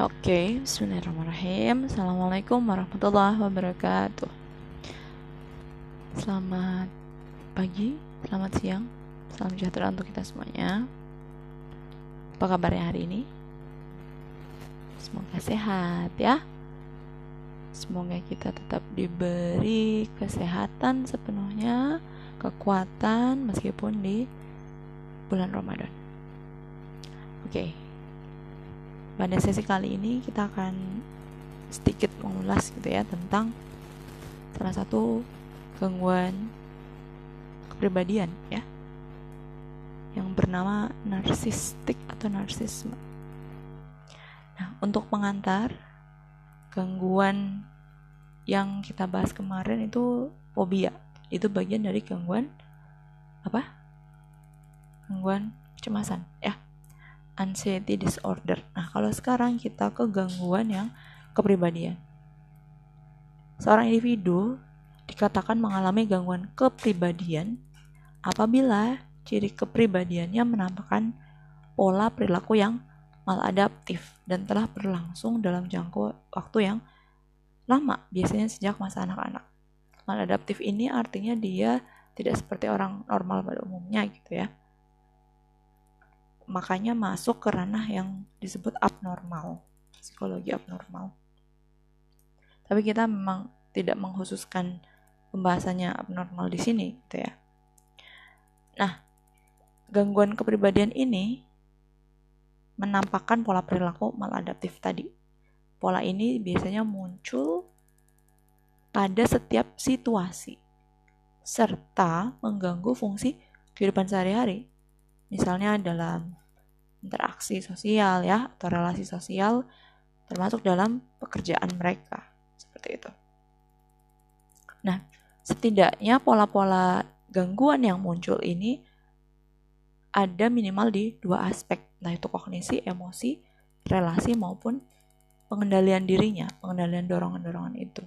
Oke, bismillahirrahmanirrahim. Assalamualaikum warahmatullahi wabarakatuh. Selamat pagi, selamat siang, salam sejahtera untuk kita semuanya. Apa kabarnya hari ini? Semoga sehat ya. Semoga kita tetap diberi kesehatan sepenuhnya, kekuatan meskipun di bulan Ramadan. Oke, pada sesi kali ini kita akan sedikit mengulas gitu ya tentang salah satu gangguan kepribadian ya yang bernama narsistik atau narsisme. Nah, untuk pengantar gangguan yang kita bahas kemarin itu fobia. Itu bagian dari gangguan apa? Gangguan kecemasan ya anxiety disorder. Nah, kalau sekarang kita ke gangguan yang kepribadian. Seorang individu dikatakan mengalami gangguan kepribadian apabila ciri kepribadiannya menampakkan pola perilaku yang maladaptif dan telah berlangsung dalam jangka waktu yang lama, biasanya sejak masa anak-anak. Maladaptif ini artinya dia tidak seperti orang normal pada umumnya gitu ya makanya masuk ke ranah yang disebut abnormal, psikologi abnormal. Tapi kita memang tidak mengkhususkan pembahasannya abnormal di sini, gitu ya. Nah, gangguan kepribadian ini menampakkan pola perilaku maladaptif tadi. Pola ini biasanya muncul pada setiap situasi serta mengganggu fungsi kehidupan sehari-hari. Misalnya dalam interaksi sosial ya atau relasi sosial termasuk dalam pekerjaan mereka seperti itu. Nah, setidaknya pola-pola gangguan yang muncul ini ada minimal di dua aspek, nah itu kognisi, emosi, relasi maupun pengendalian dirinya, pengendalian dorongan-dorongan itu.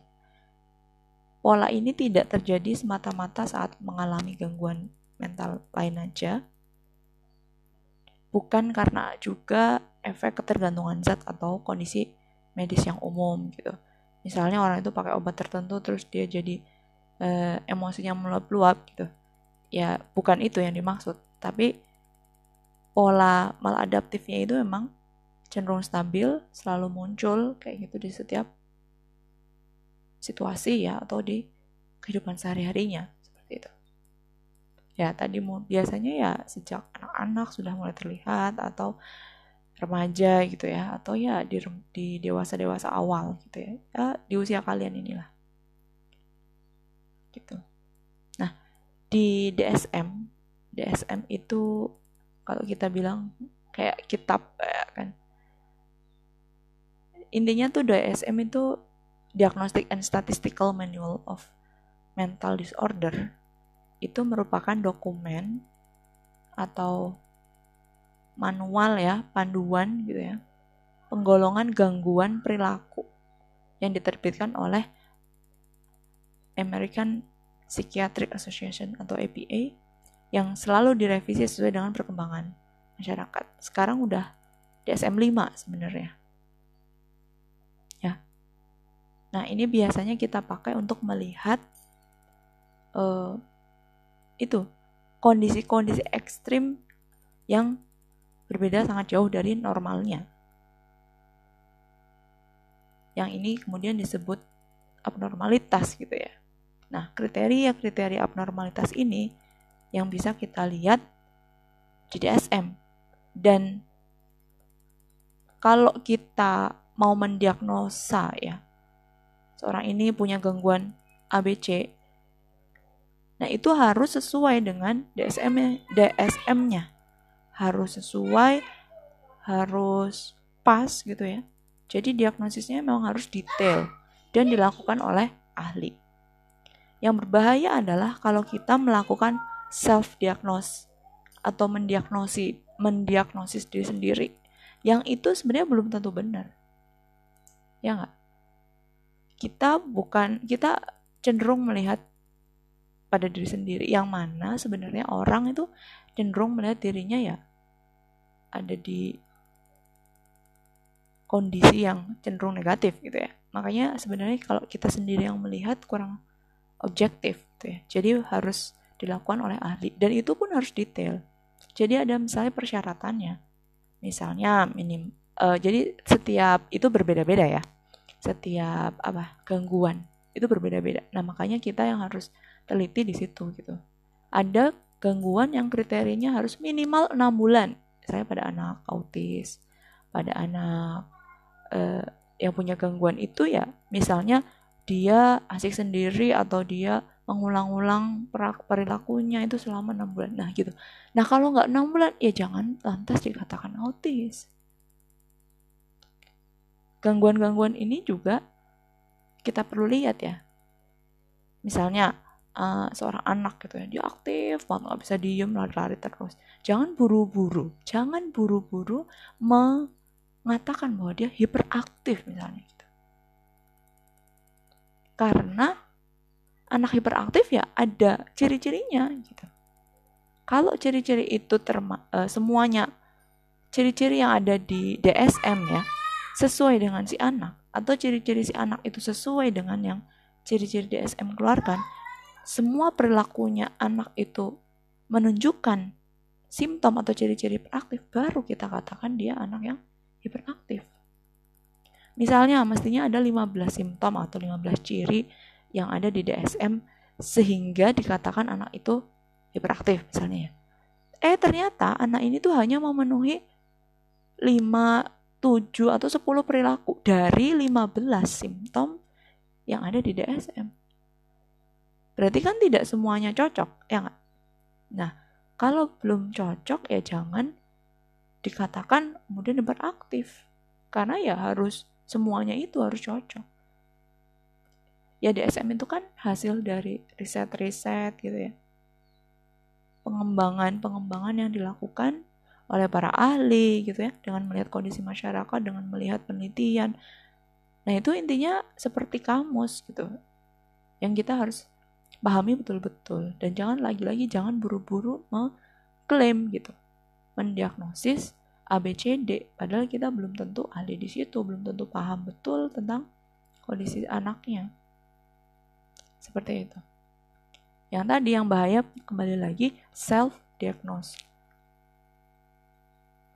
Pola ini tidak terjadi semata-mata saat mengalami gangguan mental lain aja, bukan karena juga efek ketergantungan zat atau kondisi medis yang umum gitu. Misalnya orang itu pakai obat tertentu terus dia jadi e, emosinya meluap-luap gitu. Ya bukan itu yang dimaksud, tapi pola maladaptifnya itu memang cenderung stabil, selalu muncul kayak gitu di setiap situasi ya atau di kehidupan sehari-harinya ya tadi biasanya ya sejak anak-anak sudah mulai terlihat atau remaja gitu ya atau ya di di dewasa dewasa awal gitu ya, ya di usia kalian inilah. Gitu. Nah di DSM DSM itu kalau kita bilang kayak kitab ya kan. Intinya tuh DSM itu Diagnostic and Statistical Manual of Mental Disorder itu merupakan dokumen atau manual ya, panduan gitu ya, penggolongan gangguan perilaku yang diterbitkan oleh American Psychiatric Association atau APA yang selalu direvisi sesuai dengan perkembangan masyarakat. Sekarang udah DSM 5 sebenarnya. Ya. Nah, ini biasanya kita pakai untuk melihat uh, itu kondisi-kondisi ekstrim yang berbeda sangat jauh dari normalnya. Yang ini kemudian disebut abnormalitas gitu ya. Nah, kriteria-kriteria abnormalitas ini yang bisa kita lihat di DSM. Dan kalau kita mau mendiagnosa ya, seorang ini punya gangguan ABC, Nah, itu harus sesuai dengan DSM-nya. DSM-nya harus sesuai, harus pas gitu ya. Jadi diagnosisnya memang harus detail dan dilakukan oleh ahli. Yang berbahaya adalah kalau kita melakukan self diagnose atau mendiagnosi mendiagnosis diri sendiri. Yang itu sebenarnya belum tentu benar. Ya enggak? Kita bukan kita cenderung melihat pada diri sendiri. Yang mana sebenarnya orang itu cenderung melihat dirinya ya ada di kondisi yang cenderung negatif gitu ya. Makanya sebenarnya kalau kita sendiri yang melihat kurang objektif gitu ya. Jadi harus dilakukan oleh ahli. Dan itu pun harus detail. Jadi ada misalnya persyaratannya. Misalnya minim uh, jadi setiap itu berbeda-beda ya. Setiap apa gangguan itu berbeda-beda. Nah makanya kita yang harus teliti di situ gitu ada gangguan yang kriterianya harus minimal enam bulan saya pada anak autis pada anak uh, yang punya gangguan itu ya misalnya dia asik sendiri atau dia mengulang-ulang perilakunya itu selama enam bulan. Nah gitu. Nah kalau nggak enam bulan ya jangan lantas dikatakan autis. Gangguan-gangguan ini juga kita perlu lihat ya. Misalnya uh, seorang anak gitu ya, dia aktif banget nggak bisa diem lari-lari terus. Jangan buru-buru, jangan buru-buru mengatakan bahwa dia hiperaktif misalnya karena anak hiperaktif ya ada ciri-cirinya gitu. Kalau ciri-ciri itu terma uh, semuanya ciri-ciri yang ada di DSM ya sesuai dengan si anak atau ciri-ciri si anak itu sesuai dengan yang ciri-ciri DSM keluarkan, semua perilakunya anak itu menunjukkan simptom atau ciri-ciri hiperaktif baru kita katakan dia anak yang hiperaktif. Misalnya mestinya ada 15 simptom atau 15 ciri yang ada di DSM sehingga dikatakan anak itu hiperaktif misalnya ya. Eh ternyata anak ini tuh hanya memenuhi 5, 7 atau 10 perilaku dari 15 simptom yang ada di DSM. Berarti kan tidak semuanya cocok, ya nggak? Nah, kalau belum cocok ya jangan dikatakan kemudian hiperaktif. Karena ya harus semuanya itu harus cocok. Ya DSM itu kan hasil dari riset-riset gitu ya. Pengembangan-pengembangan yang dilakukan oleh para ahli gitu ya. Dengan melihat kondisi masyarakat dengan melihat penelitian. Nah itu intinya seperti kamus gitu. Yang kita harus pahami betul-betul. Dan jangan lagi-lagi jangan buru-buru mengklaim gitu. Mendiagnosis ABCD padahal kita belum tentu ahli di situ belum tentu paham betul tentang kondisi anaknya. Seperti itu. Yang tadi yang bahaya kembali lagi self diagnose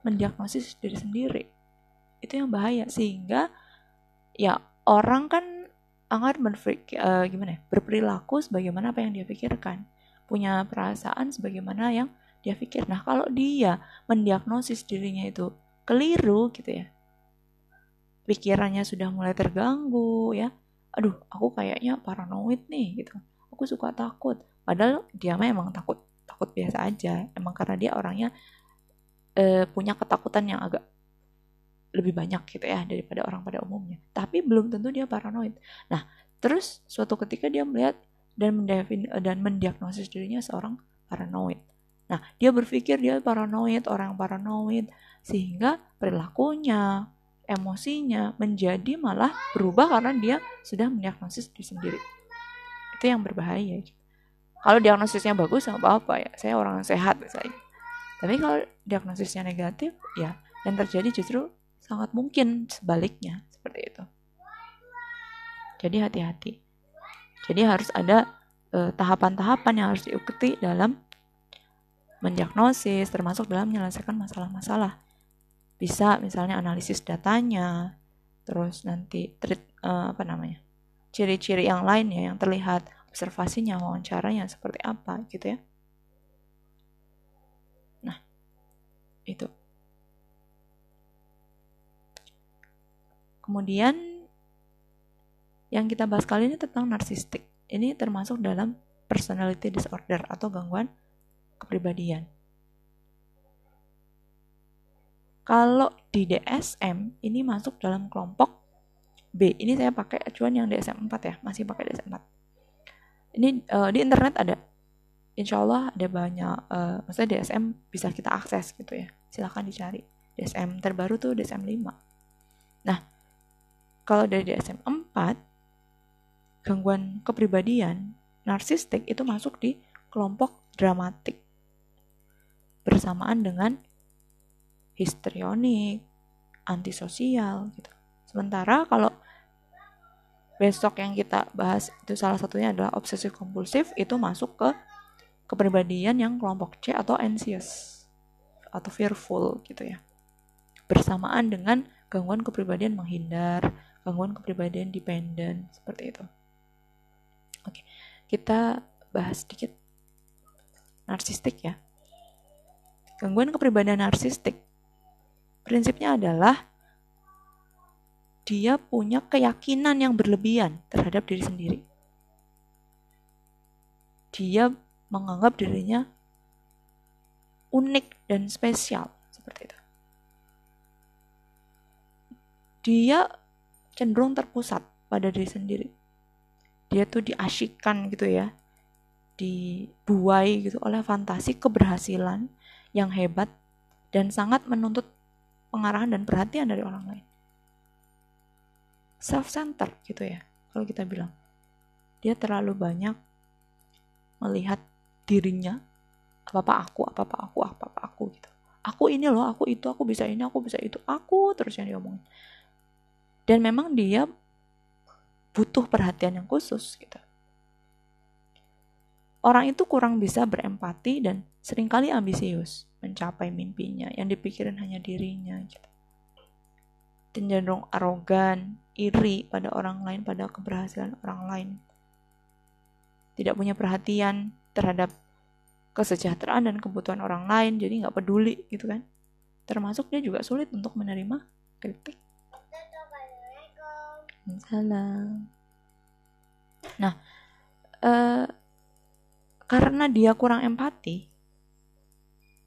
mendiagnosis diri sendiri. Itu yang bahaya. Sehingga ya orang kan berpikir uh, gimana ya, berperilaku sebagaimana apa yang dia pikirkan punya perasaan sebagaimana yang dia pikir. Nah, kalau dia mendiagnosis dirinya itu keliru gitu ya. Pikirannya sudah mulai terganggu ya. Aduh, aku kayaknya paranoid nih gitu. Aku suka takut. Padahal dia memang takut, takut biasa aja. Emang karena dia orangnya e, punya ketakutan yang agak lebih banyak gitu ya daripada orang pada umumnya. Tapi belum tentu dia paranoid. Nah, terus suatu ketika dia melihat dan mendefin dan mendiagnosis dirinya seorang paranoid. Nah, dia berpikir dia paranoid, orang paranoid, sehingga perilakunya, emosinya menjadi malah berubah karena dia sudah mendiagnosis diri sendiri. Itu yang berbahaya. Kalau diagnosisnya bagus nggak apa-apa ya, saya orang sehat misalnya. Tapi kalau diagnosisnya negatif, ya yang terjadi justru sangat mungkin sebaliknya seperti itu. Jadi hati-hati. Jadi harus ada eh, tahapan-tahapan yang harus diikuti dalam mendiagnosis termasuk dalam menyelesaikan masalah-masalah. Bisa misalnya analisis datanya, terus nanti treat, uh, apa namanya? ciri-ciri yang lainnya yang terlihat, observasinya, wawancaranya seperti apa gitu ya. Nah, itu. Kemudian yang kita bahas kali ini tentang narsistik. Ini termasuk dalam personality disorder atau gangguan kepribadian. Kalau di DSM ini masuk dalam kelompok B. Ini saya pakai acuan yang DSM 4 ya, masih pakai DSM 4. Ini uh, di internet ada. Insya Allah ada banyak, uh, maksudnya DSM bisa kita akses gitu ya. Silahkan dicari. DSM terbaru tuh DSM 5. Nah, kalau dari DSM 4, gangguan kepribadian narsistik itu masuk di kelompok dramatik. Bersamaan dengan histrionik, antisosial gitu. Sementara kalau besok yang kita bahas itu salah satunya adalah obsesif kompulsif itu masuk ke kepribadian yang kelompok C atau anxious atau fearful gitu ya. Bersamaan dengan gangguan kepribadian menghindar gangguan kepribadian dependent seperti itu oke kita bahas sedikit narsistik ya gangguan kepribadian narsistik prinsipnya adalah dia punya keyakinan yang berlebihan terhadap diri sendiri. Dia menganggap dirinya unik dan spesial seperti itu. Dia cenderung terpusat pada diri sendiri. Dia tuh diasyikkan gitu ya, dibuai gitu oleh fantasi keberhasilan yang hebat dan sangat menuntut pengarahan dan perhatian dari orang lain. Self-center gitu ya, kalau kita bilang. Dia terlalu banyak melihat dirinya, apa-apa aku, apa-apa aku, apa-apa aku gitu. Aku ini loh, aku itu, aku bisa ini, aku bisa itu, aku terus yang diomongin. Dan memang dia butuh perhatian yang khusus gitu. Orang itu kurang bisa berempati dan sering kali ambisius mencapai mimpinya yang dipikirin hanya dirinya gitu. cenderung arogan iri pada orang lain pada keberhasilan orang lain tidak punya perhatian terhadap kesejahteraan dan kebutuhan orang lain jadi nggak peduli gitu kan termasuk dia juga sulit untuk menerima kritik salam nah eh, karena dia kurang empati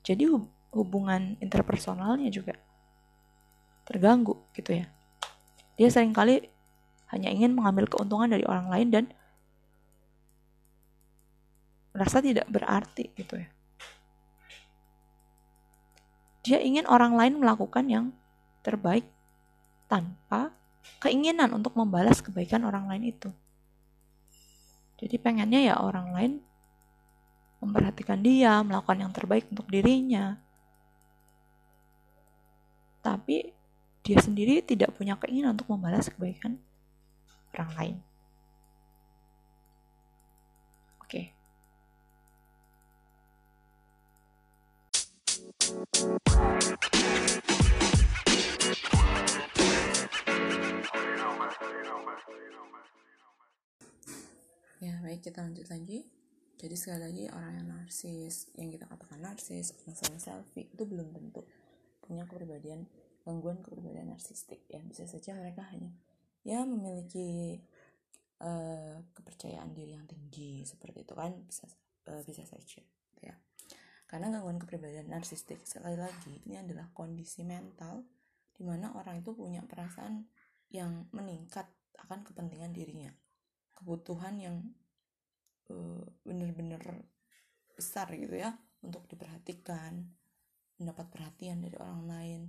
jadi hubungan interpersonalnya juga terganggu gitu ya. Dia sering kali hanya ingin mengambil keuntungan dari orang lain dan merasa tidak berarti gitu ya. Dia ingin orang lain melakukan yang terbaik tanpa keinginan untuk membalas kebaikan orang lain itu. Jadi pengennya ya orang lain memperhatikan dia, melakukan yang terbaik untuk dirinya. Tapi dia sendiri tidak punya keinginan untuk membalas kebaikan orang lain. Oke. Ya, baik kita lanjut lagi. Jadi sekali lagi orang yang narsis yang kita katakan narsis sering selfie itu belum tentu punya kepribadian gangguan kepribadian narsistik. Ya bisa saja mereka hanya ya memiliki uh, kepercayaan diri yang tinggi seperti itu kan bisa uh, bisa saja ya. Karena gangguan kepribadian narsistik sekali lagi ini adalah kondisi mental di mana orang itu punya perasaan yang meningkat akan kepentingan dirinya. Kebutuhan yang Eh, bener-bener besar gitu ya untuk diperhatikan mendapat perhatian dari orang lain.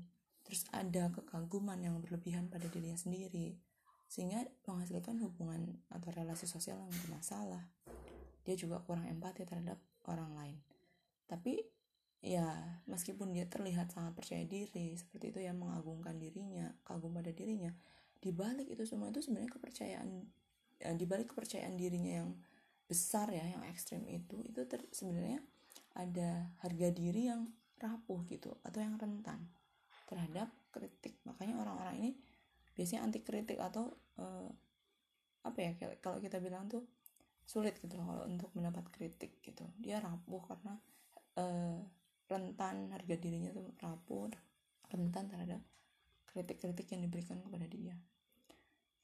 Terus ada kekaguman yang berlebihan pada dirinya sendiri sehingga menghasilkan hubungan atau relasi sosial yang bermasalah. Dia juga kurang empati terhadap orang lain. Tapi ya meskipun dia terlihat sangat percaya diri seperti itu yang mengagungkan dirinya kagum pada dirinya di balik itu semua itu sebenarnya kepercayaan ya, di balik kepercayaan dirinya yang besar ya yang ekstrim itu itu sebenarnya ada harga diri yang rapuh gitu atau yang rentan terhadap kritik. Makanya orang-orang ini biasanya anti kritik atau uh, apa ya kalau kita bilang tuh sulit gitu loh kalau untuk mendapat kritik gitu. Dia rapuh karena uh, rentan harga dirinya tuh rapuh rentan terhadap kritik-kritik yang diberikan kepada dia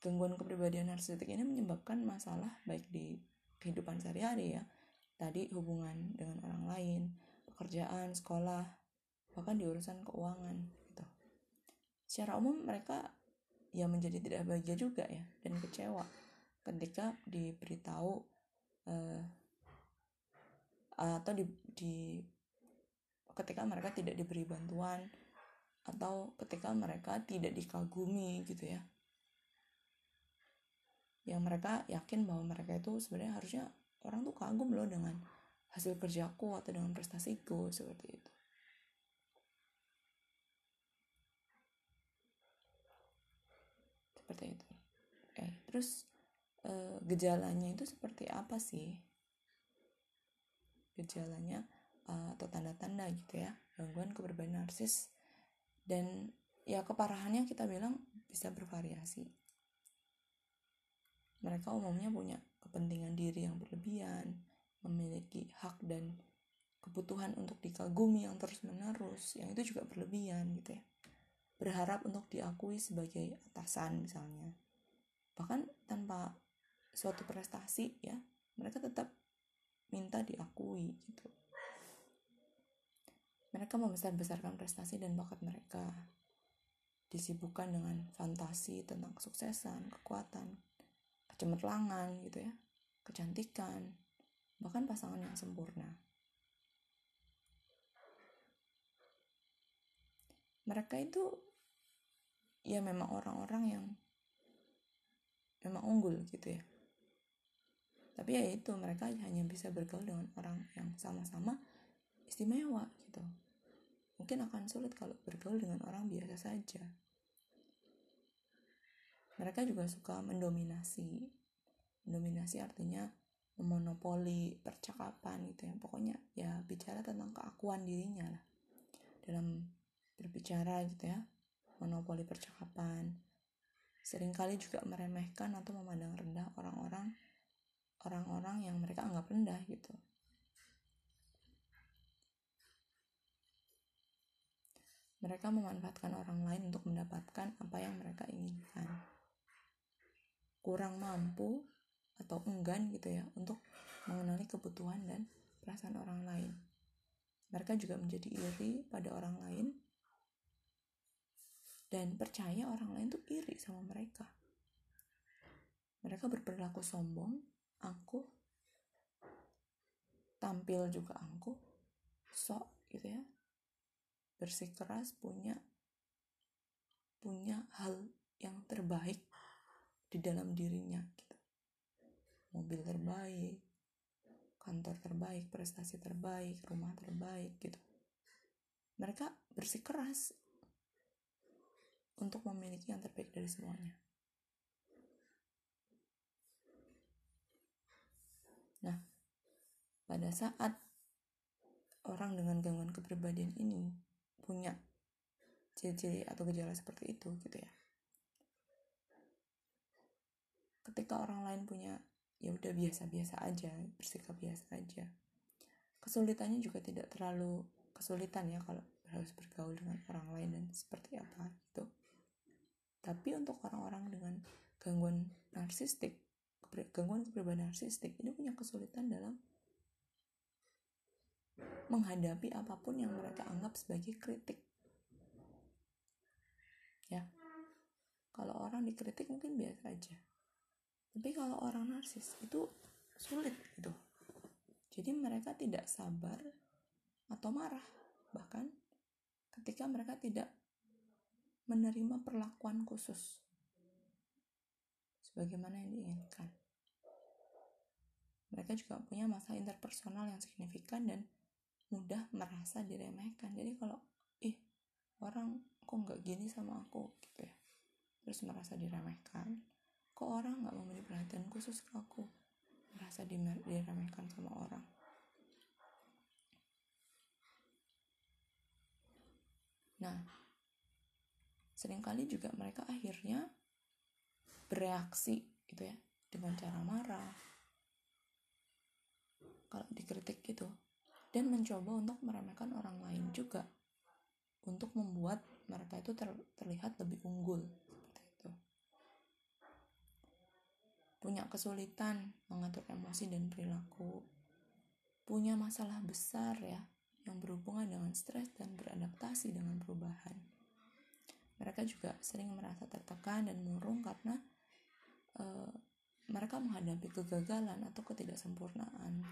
gangguan kepribadian narsistik ini menyebabkan masalah baik di kehidupan sehari-hari ya. Tadi hubungan dengan orang lain pekerjaan sekolah bahkan di urusan keuangan gitu. Secara umum mereka ya menjadi tidak bahagia juga ya dan kecewa ketika diberitahu uh, atau di, di ketika mereka tidak diberi bantuan atau ketika mereka tidak dikagumi gitu ya yang mereka yakin bahwa mereka itu sebenarnya harusnya orang tuh kagum loh dengan hasil kerjaku atau dengan prestasiku seperti itu. Seperti itu. Oke terus e, gejalanya itu seperti apa sih? Gejalanya e, atau tanda-tanda gitu ya gangguan kepribadian narsis dan ya keparahannya kita bilang bisa bervariasi mereka umumnya punya kepentingan diri yang berlebihan memiliki hak dan kebutuhan untuk dikagumi yang terus-menerus yang itu juga berlebihan gitu ya. Berharap untuk diakui sebagai atasan misalnya. Bahkan tanpa suatu prestasi ya mereka tetap minta diakui gitu. Mereka membesar-besarkan prestasi dan bakat mereka. Disibukkan dengan fantasi tentang kesuksesan, kekuatan, kecemerlangan gitu ya, kecantikan, bahkan pasangan yang sempurna. Mereka itu ya memang orang-orang yang memang unggul gitu ya. Tapi ya itu mereka hanya bisa bergaul dengan orang yang sama-sama istimewa gitu. Mungkin akan sulit kalau bergaul dengan orang biasa saja mereka juga suka mendominasi mendominasi artinya memonopoli percakapan gitu ya pokoknya ya bicara tentang keakuan dirinya lah dalam berbicara gitu ya monopoli percakapan. Seringkali juga meremehkan atau memandang rendah orang-orang orang-orang yang mereka anggap rendah gitu. Mereka memanfaatkan orang lain untuk mendapatkan apa yang mereka inginkan. Kurang mampu atau enggan gitu ya untuk mengenali kebutuhan dan perasaan orang lain. Mereka juga menjadi iri pada orang lain dan percaya orang lain tuh iri sama mereka. Mereka berperilaku sombong, angkuh, tampil juga angkuh, sok gitu ya, bersikeras punya punya hal yang terbaik di dalam dirinya gitu. Mobil terbaik, kantor terbaik, prestasi terbaik, rumah terbaik gitu. Mereka bersikeras untuk memiliki yang terbaik dari semuanya. Nah, pada saat orang dengan gangguan kepribadian ini punya ciri-ciri atau gejala seperti itu gitu ya. Ketika orang lain punya ya udah biasa-biasa aja, bersikap biasa aja. Kesulitannya juga tidak terlalu kesulitan ya kalau harus bergaul dengan orang lain dan seperti apa gitu. Tapi untuk orang-orang dengan gangguan narsistik, gangguan kepribadian narsistik ini punya kesulitan dalam menghadapi apa pun yang mereka anggap sebagai kritik. Ya. Kalau orang dikritik mungkin biasa aja. Tapi kalau orang narsis itu sulit gitu. Jadi mereka tidak sabar atau marah bahkan ketika mereka tidak menerima perlakuan khusus sebagaimana yang diinginkan. Mereka juga punya masa interpersonal yang signifikan dan mudah merasa diremehkan. Jadi kalau ih orang kok nggak gini sama aku gitu ya, terus merasa diremehkan. Kok orang nggak memberi perhatian khusus ke aku, merasa diremehkan sama orang. Nah, sering kali juga mereka akhirnya bereaksi gitu ya dengan cara marah. Kalau dikritik gitu. Dan mencoba untuk meremehkan orang lain juga. Untuk membuat mereka itu ter, terlihat lebih unggul seperti itu punya kesulitan mengatur emosi dan perilaku punya masalah besar ya yang berhubungan dengan stres dan beradaptasi dengan perubahan mereka juga sering merasa tertekan dan murung karena uh, mereka menghadapi kegagalan atau ketidaksempurnaan.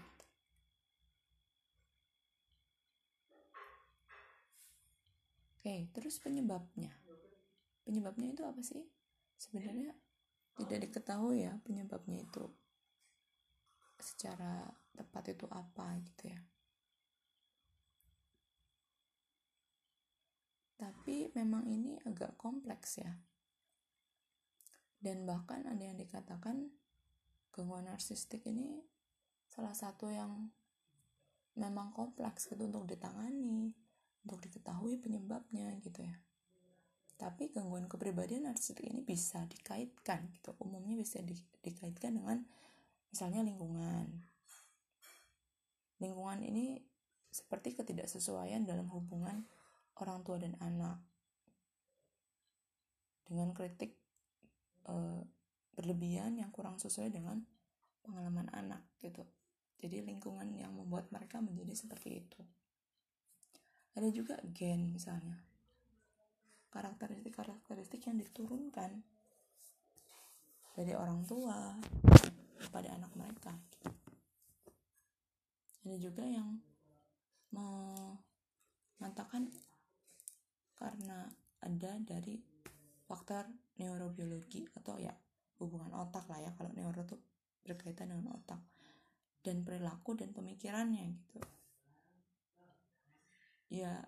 Oke, terus penyebabnya. Penyebabnya itu apa sih? Sebenarnya tidak diketahui ya penyebabnya itu secara tepat itu apa gitu ya. Tapi memang ini agak kompleks ya. dan bahkan ada yang dikatakan gangguan narsistik ini salah satu yang memang kompleks gitu untuk ditangani untuk diketahui penyebabnya gitu ya tapi gangguan kepribadian narsistik ini bisa dikaitkan gitu. Umumnya bisa di, dikaitkan dengan misalnya lingkungan. Lingkungan ini seperti ketidaksesuaian dalam hubungan orang tua dan anak. Dengan kritik e, berlebihan yang kurang sesuai dengan pengalaman anak gitu. Jadi lingkungan yang membuat mereka menjadi seperti itu. Ada juga gen misalnya karakteristik-karakteristik yang diturunkan dari orang tua kepada anak mereka. Ada juga yang mengatakan karena ada dari faktor neurobiologi atau ya hubungan otak lah ya kalau neuro itu berkaitan dengan otak dan perilaku dan pemikirannya gitu. Ya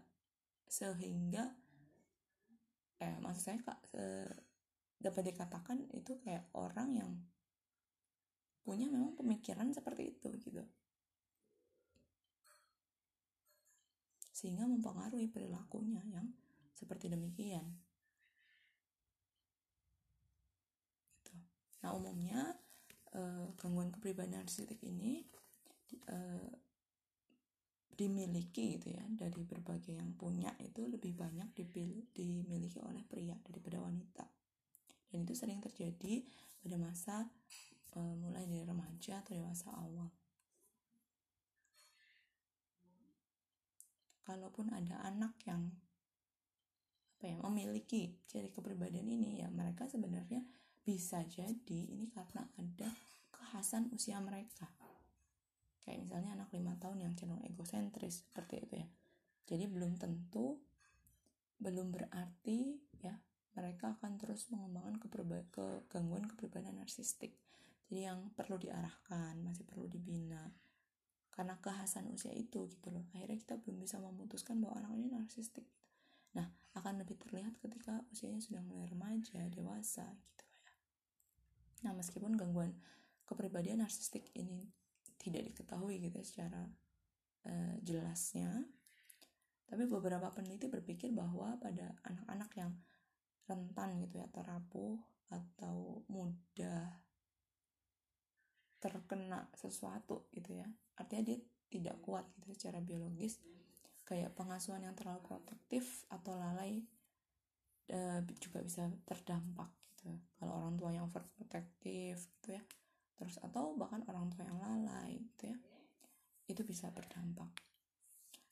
sehingga eh maksud saya kak dapat dikatakan itu kayak orang yang punya memang pemikiran seperti itu gitu sehingga mempengaruhi perilakunya yang seperti demikian gitu. nah umumnya eh, gangguan kepribadian narsistik ini eh, dimiliki gitu ya dari berbagai yang punya itu lebih banyak dipilih, dimiliki oleh pria daripada wanita. Dan itu sering terjadi pada masa e, mulai dari remaja atau dewasa awal. Kalaupun ada anak yang apa ya memiliki ciri kepribadian ini ya mereka sebenarnya bisa jadi ini karena ada kekhasan usia mereka kayak misalnya anak lima tahun yang cenderung egosentris seperti itu ya. Jadi belum tentu belum berarti ya mereka akan terus mengembangkan ke gangguan kepribadian narsistik. Jadi yang perlu diarahkan masih perlu dibina karena kekhasan usia itu gitu loh. Akhirnya kita belum bisa memutuskan bahwa anak ini narsistik. Nah akan lebih terlihat ketika usianya sudah mulai remaja dewasa gitu ya. Nah meskipun gangguan kepribadian narsistik ini tidak diketahui gitu ya secara uh, jelasnya. Tapi beberapa peneliti berpikir bahwa pada anak-anak yang rentan gitu ya terapuh atau mudah terkena sesuatu gitu ya artinya dia tidak kuat gitu secara biologis kayak pengasuhan yang terlalu protektif atau lalai uh, juga bisa terdampak gitu kalau orang tua yang overprotective gitu ya terus atau bahkan orang tua yang lalai gitu ya. Itu bisa berdampak.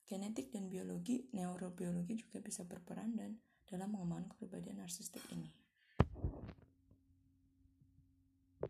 Genetik dan biologi neurobiologi juga bisa berperan dan dalam mengembangkan kepribadian narsistik ini